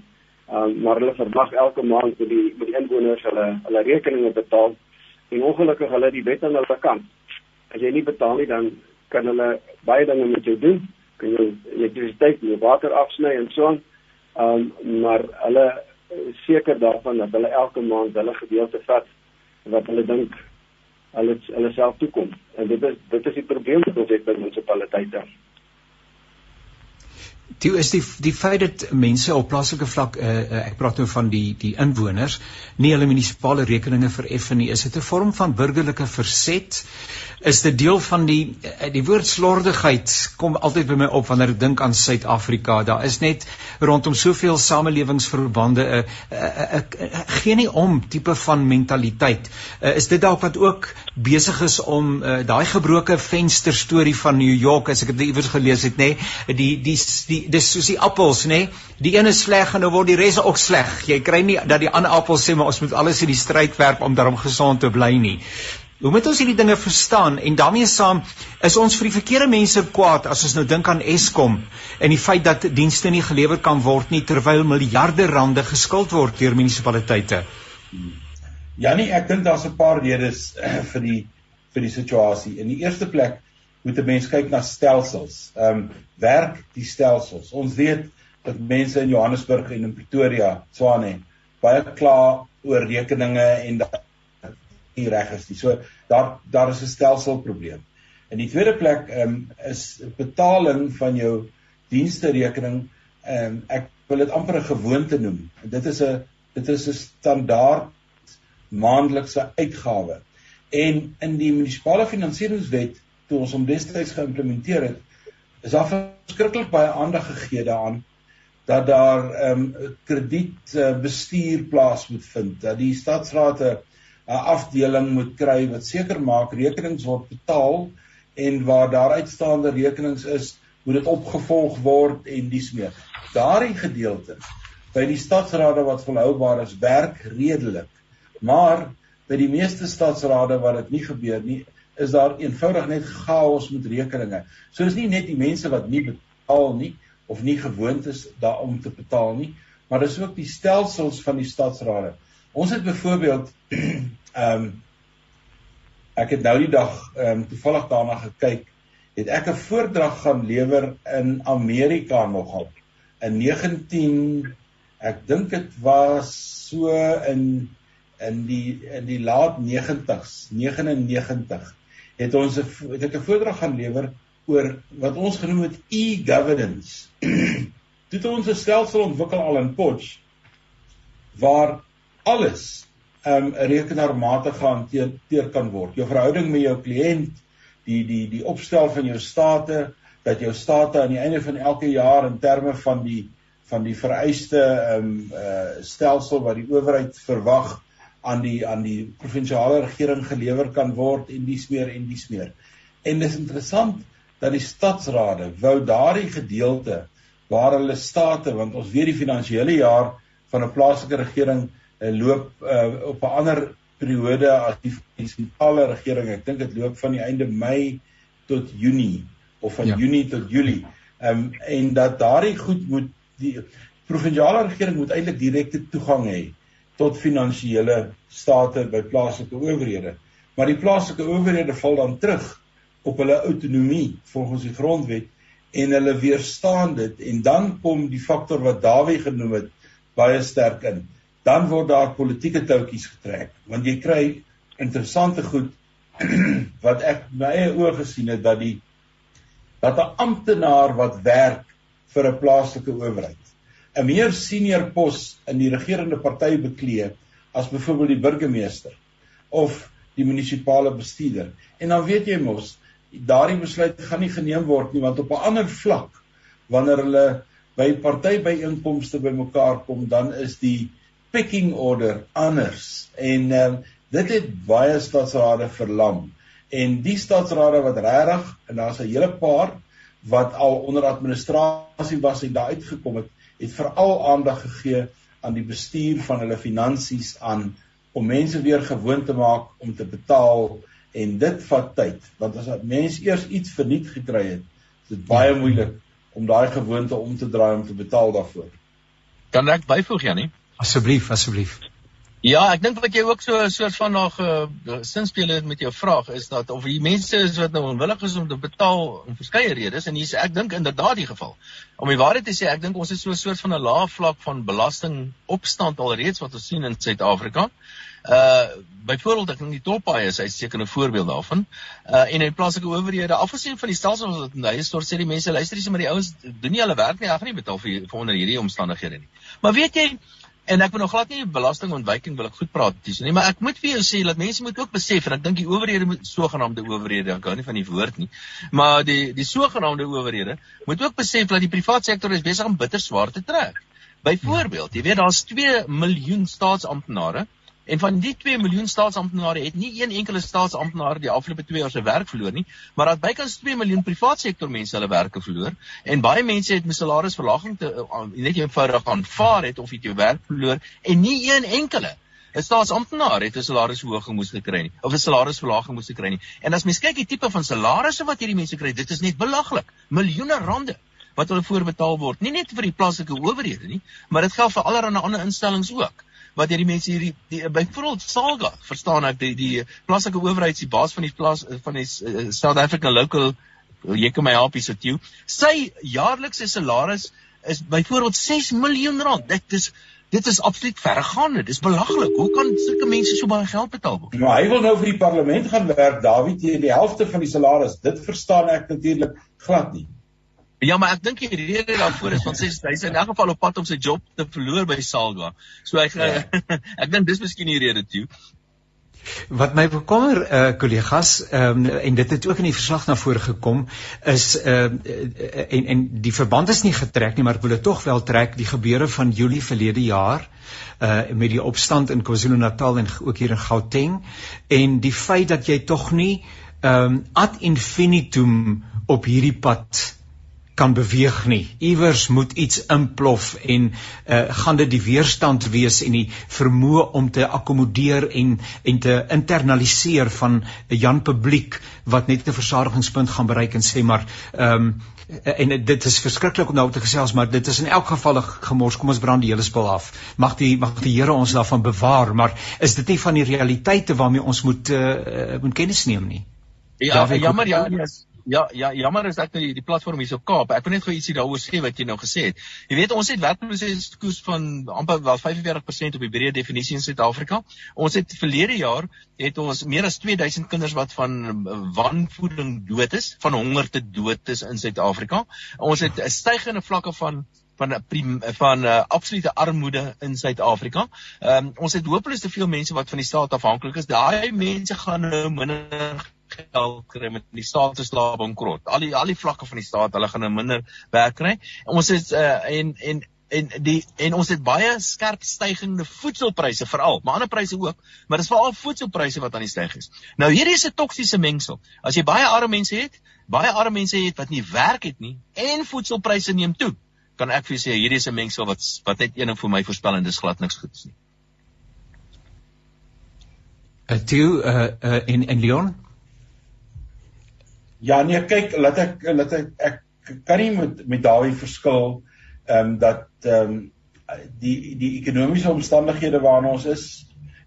Um maar hulle verwag elke maand met die met die inwoners hulle hulle rekeninge betaal en ongelukkig hulle die wet aan hulle kant. As jy nie betaal nie dan kan hulle baie dinge met jou doen. Kan jy elektrisiteit en water afsny en so aan. Um maar hulle seker daarvan dat hulle elke maand hulle gedeelte vat wat hulle dink hulle hulle self toekom. En dit is dit is die probleem wat ons het by munisipaliteite. Dit is die die feit dat mense op plaaslike vlak uh, uh, ek praat nou van die die inwoners nie hulle munisipale rekeninge vereffen nie. Is dit 'n vorm van burgerlike verset? Is dit deel van die uh, die woord slordigheid kom altyd by my op wanneer ek dink aan Suid-Afrika. Daar is net rondom soveel samelewingsverbande 'n uh, uh, uh, uh, geen nie om tipe van mentaliteit. Uh, is dit dalk wat ook besig is om uh, daai gebroke venster storie van New York as ek dit iewers gelees het nê, nee, die die die dis soos die appels nê, nee? die een is sleg en nou word die res ook sleg. Jy kry nie dat die ander appels sê maar ons moet alles in die stryd werp om daarom gesond te bly nie. Hoe moet ons hierdie dinge verstaan en daarmee saam is ons vir die verkeerde mense kwaad as ons nou dink aan Eskom en die feit dat dienste nie gelewer kan word nie terwyl miljarde rande geskuld word deur munisipaliteite. Janie, ek dink daar's 'n paar redes vir die vir die situasie. In die eerste plek moet 'n mens kyk na stelsels. Ehm um, werk die stelsels. Ons weet dat mense in Johannesburg en in Pretoria, Tshwane, baie kla oor rekeninge en dat nie reg is nie. So daar daar is 'n stelselprobleem. In die tweede plek ehm um, is betaling van jou dienste rekening ehm um, ek wil dit amper 'n gewoonte noem. Dit is 'n dit is 'n standaard maandelikse uitgawe. En in die munisipale finansieringswet toe ons hom destyds geïmplementeer het, is daar verskriklik baie aandag gegee daaraan dat daar ehm um, krediet uh, plaas moet vind, dat die stadsraad 'n afdeling moet kry wat seker maak rekenings word betaal en waar daar uitstaande rekenings is, moet dit opgevolg word en dis meer. Daardie gedeelte by die stadsrade wat volhoubaar is, werk redelik. Maar by die meeste stadsrade waar dit nie gebeur nie, is daar eenvoudig net chaos met rekeninge. So is nie net die mense wat nie betaal nie of nie gewoond is daarom te betaal nie, maar dis ook die stelsels van die stadsrade. Ons het byvoorbeeld ehm um, ek het nou die dag ehm um, toevallig daarna gekyk, het ek 'n voordrag gaan lewer in Amerika nogal in 19 ek dink dit was so in in die in die laat 90s 99 het ons het ek 'n voordrag gaan lewer oor wat ons genoem het e-governance. Toe het ons 'n stelsel ontwikkel al in Potch waar alles um rekenaarmatig gehanteer kan word. Jou verhouding met jou kliënt, die die die opstel van jou state, dat jou state aan die einde van elke jaar in terme van die van die vereiste um uh stelsel wat die owerheid verwag aan die aan die provinsiale regering gelewer kan word en dies meer en dies meer. En dis interessant dat die stadsrade wou daardie gedeelte waar hulle state want ons weet die finansiële jaar van 'n plaaslike regering uh, loop uh, op 'n ander periode as die munisipale regering. Ek dink dit loop van die einde Mei tot Junie of van ja. Junie tot Julie. Ehm um, en dat daardie goed moet die provinsiale regering moet eintlik direkte toegang hê tot finansiële state by plaaslike owerhede. Maar die plaaslike owerhede val dan terug op hulle autonomie volgens die grondwet en hulle weerstaan dit en dan kom die faktor wat Dawie genoem het baie sterk in. Dan word daar politieke touwtjies getrek want jy kry interessante goed wat ek my eie oë gesien het dat die dat 'n amptenaar wat werk vir 'n plaaslike owerheid 'n meer senior pos in die regerende party beklee as byvoorbeeld die burgemeester of die munisipale bestuurder. En dan weet jy mos daardie besluit gaan nie geneem word nie want op 'n ander vlak wanneer hulle by partybyeenkomste bymekaar kom dan is die picking order anders en um, dit het baie staatsrade verlam en die staatsrade wat regtig en daar's 'n hele paar wat al onder administrasie was en daar uitgekom het het veral aandag gegee aan die bestuur van hulle finansies aan om mense weer gewoond te maak om te betaal. En dit vat tyd want as 'n mens eers iets verniet gekry het is dit baie moeilik om daai gewoonte om te draai om te betaal daarvoor. Kan ek byvoeg Janie? Asseblief asseblief Ja, ek dink wat jy ook so 'n soort van nog uh, sinspeel het met jou vraag is dat of die mense is wat nou onwillig is om te betaal om verskeie redes en hier's ek dink inderdaad die geval. Om die waarheid te sê, ek dink ons het so 'n soort van 'n lae vlak van belastingopstand alreeds wat ons sien in Suid-Afrika. Uh byvoorbeeld ek dink die tolpaaie is 'n sekere voorbeeld daarvan. Uh en in plaaslike owerhede, afgesien van die stelsels wat hulle stort sê die mense luister nie, maar die ouens doen nie hulle werk nie, hulle gaan nie betaal vir, vir onder hierdie omstandighede nie. Maar weet jy, En ek wil nog glad nie belastingontwyking wil ek goed praat dis nie, maar ek moet vir jou sê dat mense moet ook besef en ek dink die owerhede moet sogenaamde owerhede, ek hou nie van die woord nie, maar die die sogenaamde owerhede moet ook besef dat die private sektor is besig om bitter swaar te trek. Byvoorbeeld, jy weet daar's 2 miljoen staatsamptenare En van die 2 miljoen staatsamptenare het nie een enkele staatsamptenaar die afgelope 2 jaar sy werk verloor nie, maar dat bykans 2 miljoen private sektor mense hulle werke verloor en baie mense het met salarisverlaging te uh, net eenvoudig aanvaar het of het jou werk verloor en nie een enkele 'n staatsamptenaar het 'n salarisverhoging moes gekry nie of 'n salarisverlaging moes gekry nie. En as mens kyk die tipe van salarisse wat hierdie mense kry, dit is net belaglik. Miljoene rande wat hulle voorbetaal word, nie net vir die plaaslike owerhede nie, maar dit geld vir allerlei ander instellings ook wat hierdie mense hierdie die, byvoorbeeld Salga verstaan ek die die plaaslike owerheid se baas van die plaas van die uh, South African local jy kan my help hier so toe sy jaarlikse salaris is byvoorbeeld 6 miljoen rand. Dit is dit is absoluut verregaande. Dis belaglik. Hoe kan sulke mense so baie geld betaal word? Nou hy wil nou vir die parlement gaan werk Dawie teen die helfte van die salaris. Dit verstaan ek natuurlik glad nie Ja, maar ek dink die rede daarvoor is want sy hy's in elk geval op pad om sy job te verloor by Salga. So ek ja. ek dink dis miskien die rede toe. Wat my bekommer eh uh, kollegas ehm um, en dit het ook in die verslag na vore gekom is ehm uh, en en die verband is nie getrek nie maar ek wil dit tog wel trek die gebeure van Julie verlede jaar eh uh, met die opstand in KwaZulu-Natal en ook hier in Gauteng en die feit dat jy tog nie ehm um, ad infinitum op hierdie pad kan beweeg nie. Iewers moet iets implof en uh, gaan dit die weerstand wees en die vermoë om te akkommodeer en en te internaliseer van 'n Jan publiek wat net 'n versadigingspunt gaan bereik en sê maar ehm um, en dit is verskriklik om nou te gesels maar dit is in elk geval gemors kom ons brand die hele spul af mag die mag die Here ons daarvan bewaar maar is dit nie van die realiteite waarmee ons moet uh, moet kennis neem nie ja jammer ja yes. Ja, ja, jammer is ek nou die, platform hier so Kaap. Ek wil net gou ietsie daaroor sê wat jy nou gesê het. Jy weet ons het werkloosheidskoers van amper wel 45% op die breë definisie in Suid-Afrika. Ons het verlede jaar het ons meer as 2000 kinders wat van wanvoeding dood is, van honger te dood is in Suid-Afrika. Ons het 'n stygende vlakke van van van uh, absolute armoede in Suid-Afrika. Ehm um, ons het hopeloos te veel mense wat van die staat afhanklik is. Daai mense gaan nou minder geld kry met die staat se slaap bankrot. Al die al die vlakke van die staat, hulle gaan 'n minder werk kry. Ons is uh, en en en die en ons het baie skerp stygende voedselpryse veral, maar ander pryse ook, maar dit is veral voedselpryse wat aan die styg is. Nou hierdie is 'n toksiese mengsel. As jy baie arme mense het, baie arme mense het wat nie werk het nie en voedselpryse neem toe, kan ek vir jou sê hierdie is 'n mengsel wat wat net een vir my voorspel en dis glad niks goeds nie. Uh, toe uh, uh, in in Lyon Ja nee, kyk, laat ek laat ek ek kan nie met met Dawie verskil ehm um, dat ehm um, die die ekonomiese omstandighede waarin ons is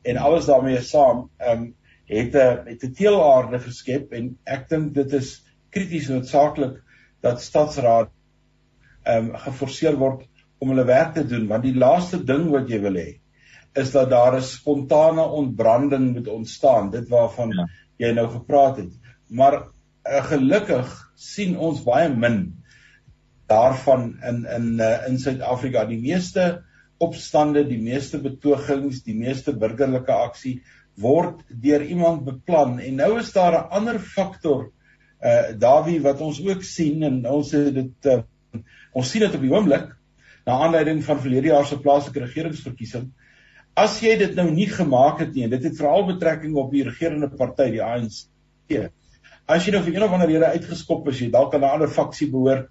en alles daarmee saam ehm um, het 'n het 'n teelaarde geskep en ek dink dit is krities noodsaaklik dat stadsraad ehm um, geforseer word om hulle werk te doen want die laaste ding wat jy wil hê is dat daar 'n spontane ontbranding moet ontstaan dit waarvan ja. jy nou gepraat het maar uh, gelukkig sien ons baie min daarvan in in uh, in Suid-Afrika. Die meeste opstande, die meeste betogings, die meeste burgerlike aksie word deur iemand beplan en nou is daar 'n ander faktor uh Dawie wat ons ook sien en ons het dit uh, ons sien dit op die oomblik na aanleiding van verlede jaar se plaaslike regeringsverkiesing. As jy dit nou nie gemaak het nie en dit het veral betrekking op die regerende party, die ANC. As jy nou vir een of ander rede uitgeskop is, jy dalk aan 'n ander faksie behoort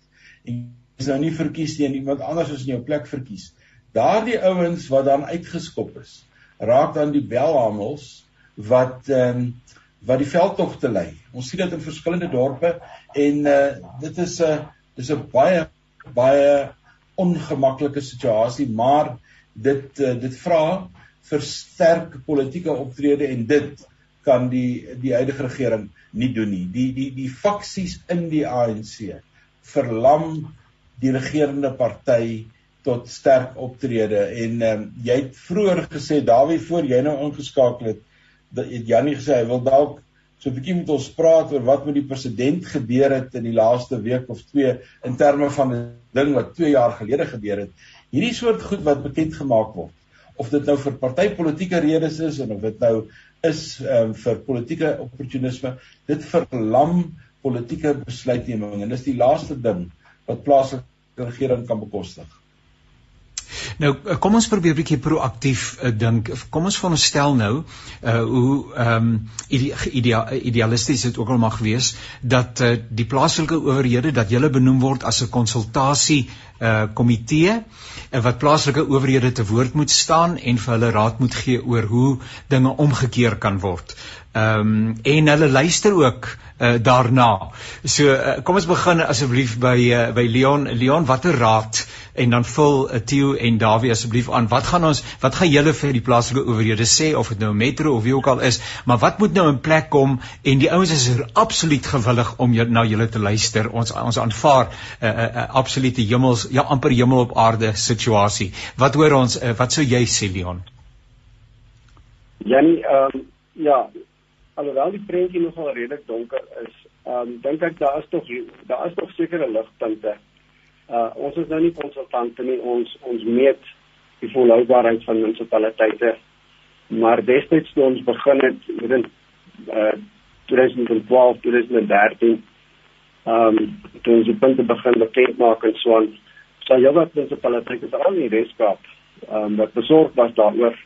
en is nou nie verkies nie en iemand anders is in jou plek verkies. Daardie ouens wat dan uitgeskop is, raak dan die belhamels wat ehm um, wat die veldtogte lei. Ons sien dit in verskillende dorpe en uh dit is 'n uh, dis 'n baie baie ongemaklike situasie, maar dit uh, dit vra versterk politieke optrede en dit kan die die huidige regering nie doen nie. Die die die faksies in die ANC verlam die regerende party tot sterk optrede en um, jy het vroeër gesê Dawie voor jy nou ingeskakel het dat Janie gesê hy wil dalk so 'n bietjie met ons praat oor wat met die president gebeur het in die laaste week of twee in terme van 'n ding wat 2 jaar gelede gebeur het. Hierdie soort goed wat bekend gemaak word of dit nou vir partytetiese redes is en of dit nou is um, vir politieke opportunisme, dit verlam politieke besluitneming en dis die laaste ding wat plaaslike regering kan bekostig. Nou kom ons probeer 'n bietjie proaktief uh, dink. Kom ons veronderstel nou uh hoe ehm um, ide idea idealisties dit ook al mag wees dat uh, die plaaslike owerhede dat hulle benoem word as 'n konsultasie uh komitee uh, wat plaaslike owerhede te woord moet staan en vir hulle raad moet gee oor hoe dinge omgekeer kan word. Ehm um, en hulle luister ook uh, daarna. So uh, kom ons begin asseblief by uh, by Leon. Leon, watter raad en dan vul uh, Theo en Dawie asseblief aan. Wat gaan ons wat gaan julle vir die plaaslike owerhede sê of dit nou metro of wie ook al is, maar wat moet nou in plek kom en die ouens is er absoluut gewillig om jy, na julle te luister. Ons ons aanvaar 'n uh, uh, uh, absolute hemels ja amper hemel op aarde situasie. Wat hoor ons uh, wat sou jy sê Leon? Janie, ehm um, ja, alhoewel die prentjie nogal redelik donker is, ehm um, dink ek daar is tog daar is tog sekere ligpunte. Uh ons is nou nie konsultante nie, ons ons meet die volhoubaarheid van munisipaliteite. Maar destyds toe ons begin het met in uh 2012, 2013 ehm um, toe ons die punte begin bekend maak en so aan, sou jy wat munisipaliteite veral in die Weskaap ehm um, wat besorg was daaroor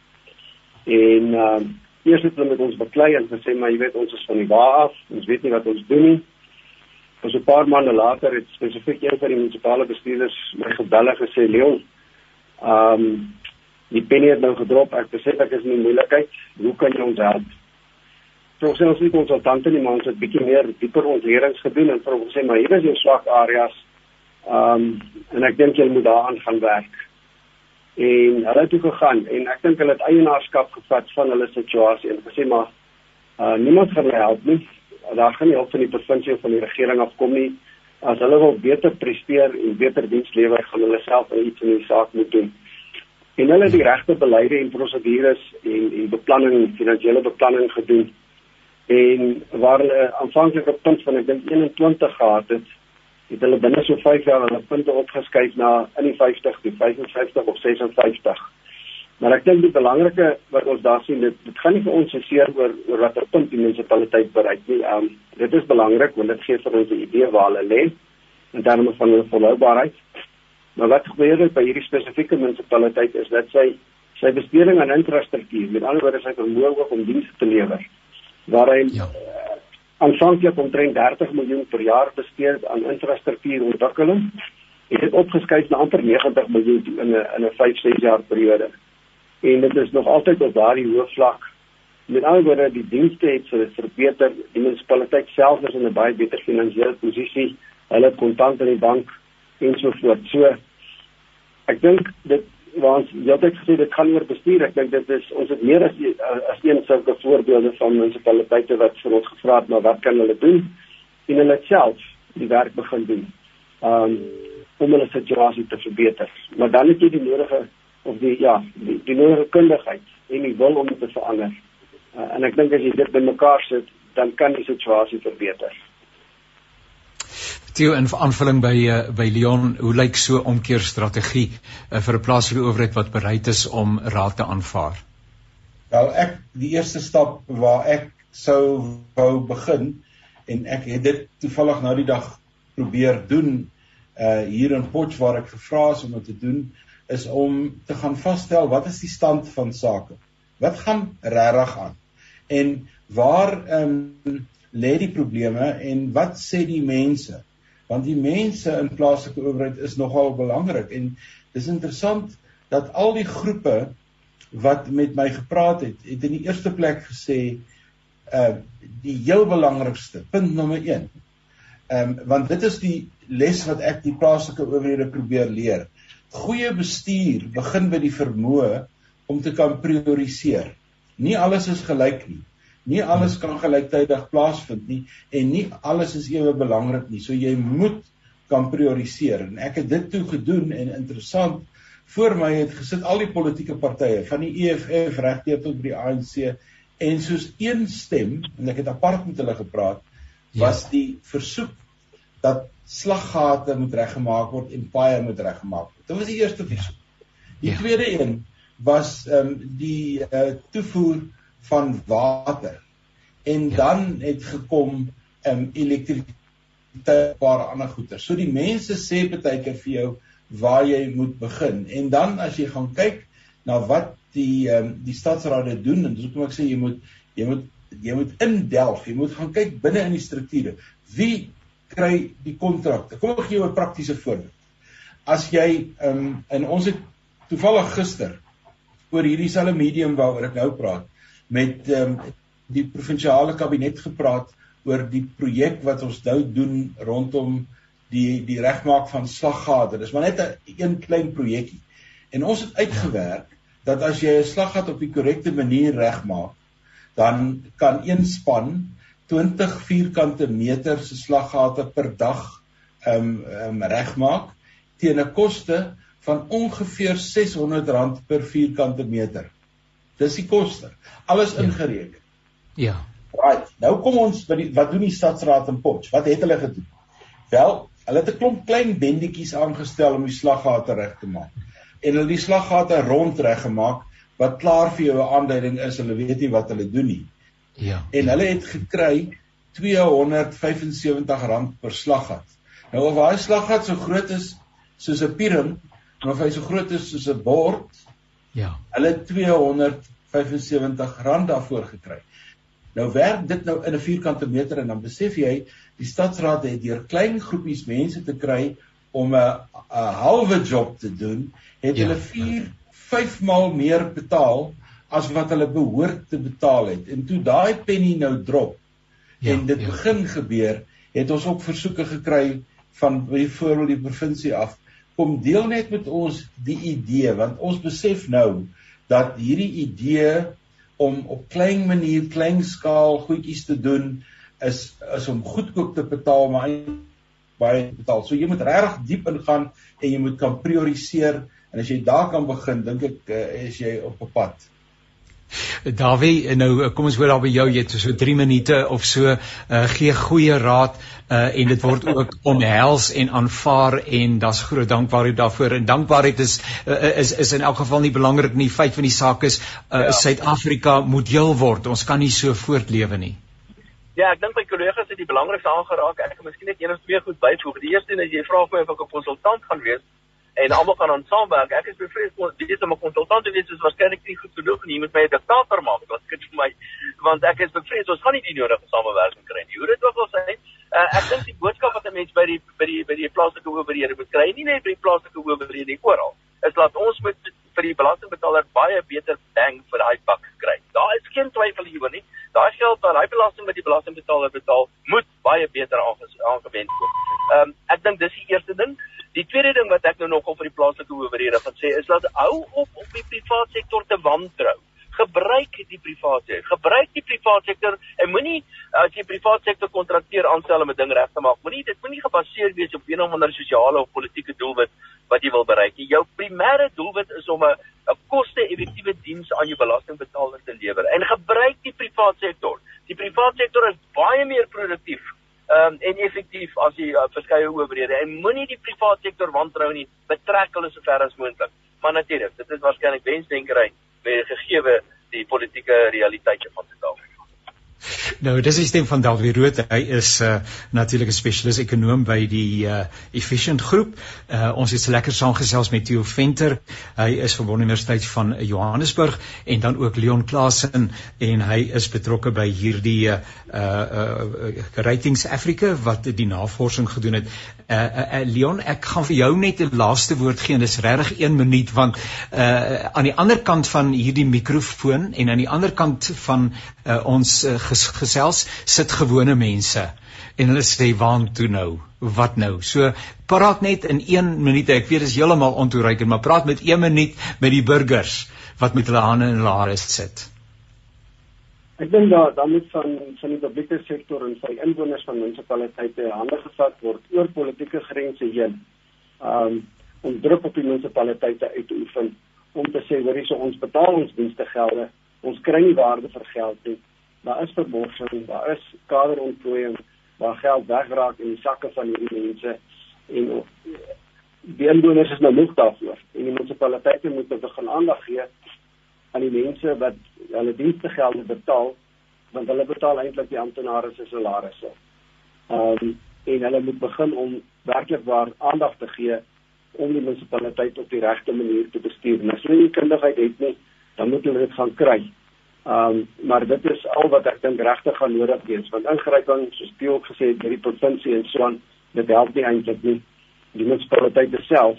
en ehm um, eers het hulle met ons beklei en gesê maar jy weet ons is van die wa af, ons weet nie wat ons doen nie. Ons 'n paar maande later het spesifiek een van die munisipale bestuurders my gebel en gesê Leon, ehm um, die penny het nou gedrop. Ek besef ek is in moeilikheid. Hoe kan jy ons help? So ons sê ons het konsultante nie, maar ons het bietjie meer dieper ontledings gedoen en vir ons sê maar hier is jou swak areas. Ehm um, en ek dink jy moet daaraan gaan werk en hulle het toe gegaan en ek dink hulle het eienaarskap gevat van hulle situasie en gesê maar uh, niemand gaan hulle help nie. Daar gaan nie hulp van die provinsie of van die regering afkom nie. As hulle wil beter presteer en beter diens lewer gaan hulle self iets in die saak moet doen. En hulle het die regte beleide en prosedures en en beplanning finansiële beplanning gedoen. En waar hulle aanvanklik op punt van ek dink 21 gehad het het hulle binne so 5 jaar hulle punte opgeskuif na in die 50 tot 55 of 56. Maar ek dink die belangrike wat ons daar sien, dit dit gaan nie vir ons seker oor oor watter punt die munisipaliteit bereik nie. Um dit is belangrik want dit gee vir ons 'n idee waar hulle lê in terme van hulle volhoubaarheid. Maar wat gebeur by hierdie spesifieke munisipaliteit is dat sy sy besteding aan infrastruktuur, met ander woorde sy vermoë om dienste te lewer, waar hy ja aanvanklik omtrent 30 miljoen per jaar bestee aan infrastruktuurontwikkeling. Dit het opgeskuif na amper 90 miljoen in 'n in 'n 5-6 jaar periode. En dit is nog altyd op daardie hoë vlak. Met ander woorde, die dienste het so verbeter. Die munisipaliteit self is in 'n baie beter finansiële posisie. Hulle het kontant in die bank en so voort. So ek dink dit want jy het gesê dit gaan oor bestuur. Ek dink dit is ons het meer as as een sulke voorbeelde van munisipaliteite wat vir ons gevra het maar wat kan hulle doen en hulle self die werk begin doen. Um om hulle situasie te verbeter. Maar dan het jy die nodige of die ja, die, die nodige kundigheid en die wil om dit te verander. Uh, en ek dink as jy dit bymekaar sit, dan kan die situasie verbeter. Theo in aanvulling by uh, by Leon, hoe lyk so 'n omkeerstrategie uh, vir 'n plaaslike owerheid wat bereid is om raad te aanvaar? Wel ek die eerste stap waar ek sou wou begin en ek het dit toevallig nou die dag probeer doen uh hier in Potch waar ek gevra is om dit te doen is om te gaan vasstel wat is die stand van sake. Wat gaan regtig aan? En waar ehm um, lê die probleme en wat sê die mense? Want die mense in plaaslike owerheid is nogal belangrik en dis interessant dat al die groepe wat met my gepraat het, het in die eerste plek gesê uh die heel belangrikste punt nommer 1. Ehm um, want dit is die les wat ek die plaaslike owerhede probeer leer. Goeie bestuur begin by die vermoë om te kan prioriseer. Nie alles is gelyk nie. Nie alles kan gelyktydig plaasvind nie en nie alles is ewe belangrik nie. So jy moet kan prioriseer en ek het dit toe gedoen en interessant voor my het gesit al die politieke partye van die EFF regdeur tot by die ANC en soos een stem en ek het apart met hulle gepraat was ja. die versoek dat slaggate moet reggemaak word en paaie moet reggemaak word. Dit was die eerste versoek. Die ja. tweede een was ehm um, die uh, toevoer van water. En ja. dan het gekom ehm um, elektrisiteit paar ander goeder. So die mense sê baie keer vir jou waar jy moet begin. En dan as jy gaan kyk na wat die ehm um, die stadsraad doen en dis hoekom ek sê jy moet jy moet jy moet indelf, jy moet gaan kyk binne in die strukture. Wie kry die kontrakte? Kom ek gee jou 'n praktiese voorbeeld. As jy ehm um, in ons het toevallig gister oor hierdie selfe medium waaroor ek nou praat met um, die provinsiale kabinet gepraat oor die projek wat ons nou doen rondom die die regmaak van slaggate. Dis maar net 'n een klein projekkie. En ons het uitgewerk dat as jy 'n slaggat op die korrekte manier regmaak, dan kan een span 20 vierkante meter se slaggate per dag ehm um, um, regmaak teen 'n koste van ongeveer R600 per vierkante meter. Dis die koste. Alles ja. ingereken. Ja. Right. Nou kom ons by die wat doen die stadsraad in Potch? Wat het hulle gedoen? Wel, hulle het 'n klomp klein bendetjies aangestel om die slaggate reg te maak. En hulle die slaggate rond reg gemaak wat klaar vir jou 'n aanduiding is hulle weet nie wat hulle doen nie. Ja. En hulle het gekry R275 per slaggat. Nou of daai slaggat so groot is soos 'n piram, of hy so groot is soos 'n bord, Ja. Hulle het R275 daarvoor gekry. Nou werk dit nou in 'n vierkante meter en dan besef jy die stadsraad het deur klein groepies mense te kry om 'n 'n halwe job te doen, het ja. hulle 4 5 maal meer betaal as wat hulle behoort te betaal het. En toe daai penny nou drop ja, en dit ja. begin gebeur, het ons ook versoeke gekry van byvoorbeeld die provinsie af kom deel net met ons die idee want ons besef nou dat hierdie idee om op klein manier klein skaal goedjies te doen is is om goedkoop te betaal maar baie betaal. So jy moet regtig diep ingaan en jy moet kan prioriseer en as jy daar kan begin dink ek uh, is jy op 'n pad. Dawie, nou kom ons hoor daar by jou jy het so 3 minute of so uh, gee goeie raad uh, en dit word ook omhels en aanvaar en daar's groot dankbaarheid daarvoor en dankbaarheid is uh, is is in elk geval nie belangrik nie. Feit van die saak is Suid-Afrika uh, ja. moet heel word. Ons kan nie so voortlewe nie. Ja, ek dink my kollegas het die belangrikste aangeraak. Ek gaan miskien net een of twee goed byvoeg. Die eerste is jy vra of ek 'n konsultant gaan wees en almal kan aan saamwerk. Ek is bevrees om weet om 'n konsultant te wees is waarskynlik nie goed genoeg nie. Jy moet my 'n diktator maak. Wat kyk vir my want ek is bevrees ons gaan nie die nodige samewerking kry nie. Hoe dit ook al sê, uh, ek dink die boodskap wat 'n mens by die by die by die plaaslike owerhede moet kry, nie net by die plaaslike owerhede nie, oral, is dat ons moet vir die belastingbetaler baie beter bang vir daai buck kry. Daar is geen twyfel hieroor nie. Daai geld wat hy belasting met die belastingbetaler betaal, moet baie beter aangewend word. Ehm um, ek dink dis die eerste ding. Die tweede ding wat ek nou nog op vir die plaaslike owerhede gaan sê is dat hou op om die private sektor te wantrou. Gebruik die private sektor. Gebruik die private sektor en moenie as jy private sektor kontrakteer aanstel om 'n ding reg te maak. Moenie dit moenie gebaseer wees op een of ander sosiale of politieke doelwit wat jy wil bereik. Jou primêre doelwit is om 'n 'n koste-effektiewe diens aan jou belastingbetaler te lewer. En gebruik die private sektor. Die private sektor is baie meer produktief um, en effektief as die uh, verskeie owerhede en moenie die private sektor wantrou nie betrek hulle so ver as moontlik. Maar natuurlik dit is waarskynlik wensdenkery met gegeewe die politieke realiteite van Suid-Afrika Nou, dis die stem van Dalwie Rood. Hy is 'n uh, natuurlike spesialis ekonom by die uh, Efficient Groep. Uh, ons het lekker saamgesels met Theo Venter. Hy is van die Universiteit van Johannesburg en dan ook Leon Klasen en hy is betrokke by hierdie uh uh Ratings Africa wat die navorsing gedoen het. Uh, uh, uh Leon, ek gaan vir jou net 'n laaste woord gee en dis regtig 1 minuut want uh aan die ander kant van hierdie mikrofoon en aan die ander kant van uh, ons uh, ges gesels sit gewone mense en hulle sê waan toe nou wat nou so praat net in 1 minuut ek weet dit is heeltemal ontoereikend maar praat met 1 minuut met die burgers wat met hulle hande in hulle hare sit Ek dink daar dan moet van van die publieke sektor en van die inwoners van munisipaliteite hande gevat word oor politieke grense heen. Um om druk op die munisipaliteite uit te oefen om te sê hoor hierso ons betaal ons dienste gelde, ons kry nie waarde vir geld nie daar is verborsing, daar is kaderontplooiing, waar geld wegraak in die sakke van hierdie mense en die inwoners is nou moeg daarvoor en die munisipaliteite moet begin aandag gee aan die mense wat hulle dienste gelde betaal want hulle betaal eintlik die amptenare se salarisse. Ehm um, en hulle moet begin om werklik waar aandag te gee om die munisipaliteit op die regte manier te bestuur. As hulle nie kundigheid het nie, dan moet hulle dit gaan kry. Um, maar dit is al wat ek dink regtig gaan nodig wees want ingryping soos Piel gesê het by die provinsie en so aan dit help nie eintlik nie. Die munisipaliteite self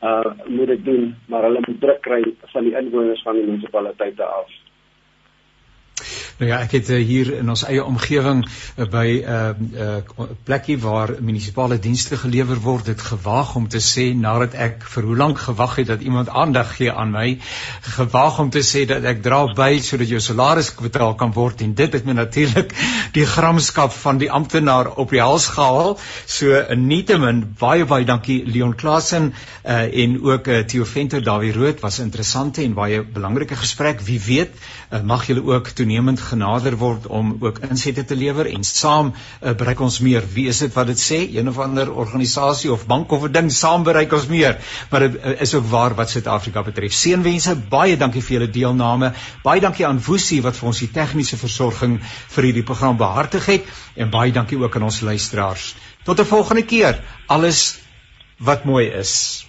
uh moet dit doen maar hulle moet druk kry van die inwoners van die munisipaliteite af. Nou ja, ek het uh, hier in ons eie omgewing uh, by 'n uh, uh, plekkie waar munisipale dienste gelewer word, dit gewaag om te sê nadat ek vir hoe lank gewag het dat iemand aandag gee aan my, gewaag om te sê dat ek dra by sodat jou salaris betaal kan word en dit het my natuurlik die gramskap van die amptenaar op die hals gehaal. So nietemin baie baie dankie Leon Klasen uh, en ook uh, Theo Venter Dawie Rood was interessante en baie belangrike gesprek. Wie weet, uh, mag julle ook toenemend genader word om ook insette te lewer en saam uh, bereik ons meer. Wie is dit wat dit sê? Een of ander organisasie of bank of 'n ding saam bereik ons meer. Maar dit uh, is ook waar wat Suid-Afrika betref. Seënwense, baie dankie vir julle deelname. Baie dankie aan Woesie wat vir ons die tegniese versorging vir hierdie program behartig het en baie dankie ook aan ons luisteraars. Tot 'n volgende keer. Alles wat mooi is.